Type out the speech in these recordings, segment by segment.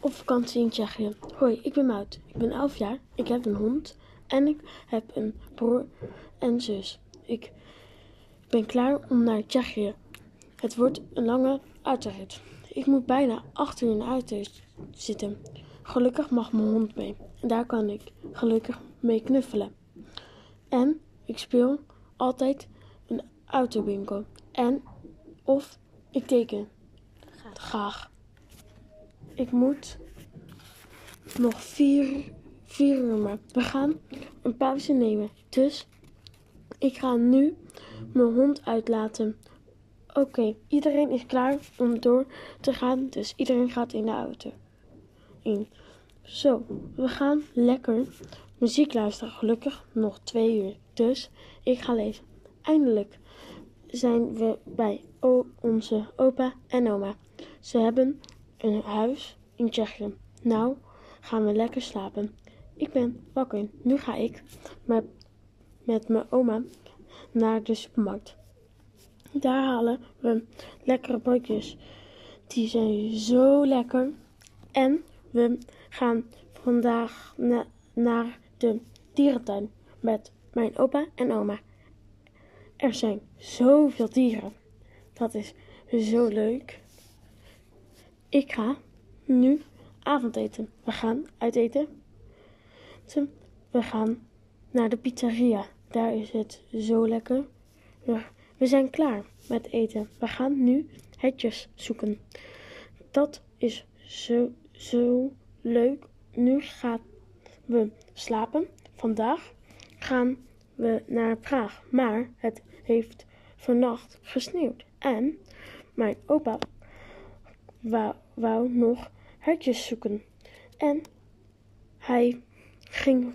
op vakantie in Tsjechië. Hoi, ik ben Mout. Ik ben 11 jaar. Ik heb een hond. En ik heb een broer en zus. Ik ben klaar om naar Tsjechië. Het wordt een lange autorit. Ik moet bijna achter in de auto zitten. Gelukkig mag mijn hond mee. En daar kan ik gelukkig mee knuffelen. En ik speel altijd een autowinkel. En of ik teken. Graag. Ik moet nog vier, vier uur maar. We gaan een pauze nemen. Dus ik ga nu mijn hond uitlaten. Oké, iedereen is klaar om door te gaan. Dus iedereen gaat in de auto. In. Zo, we gaan lekker muziek luisteren. Gelukkig nog twee uur. Dus ik ga lezen. Eindelijk zijn we bij onze opa en oma. Ze hebben een huis in Tsjechië. Nou gaan we lekker slapen. Ik ben wakker. Nu ga ik met, met mijn oma naar de supermarkt. Daar halen we lekkere broodjes. Die zijn zo lekker. En we gaan vandaag na naar de dierentuin met mijn opa en oma. Er zijn zoveel dieren. Dat is zo leuk. Ik ga nu avondeten. We gaan uiteten. We gaan naar de pizzeria. Daar is het zo lekker. We zijn klaar met eten. We gaan nu hetjes zoeken. Dat is zo, zo leuk. Nu gaan we slapen. Vandaag gaan we naar Praag. Maar het heeft vannacht gesneeuwd. En mijn opa wou, wou nog hertjes zoeken. En hij ging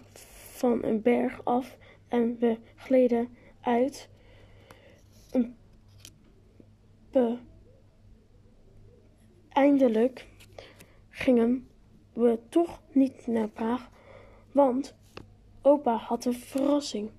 van een berg af en we gleden uit. Een Eindelijk gingen we toch niet naar Praag, want opa had een verrassing.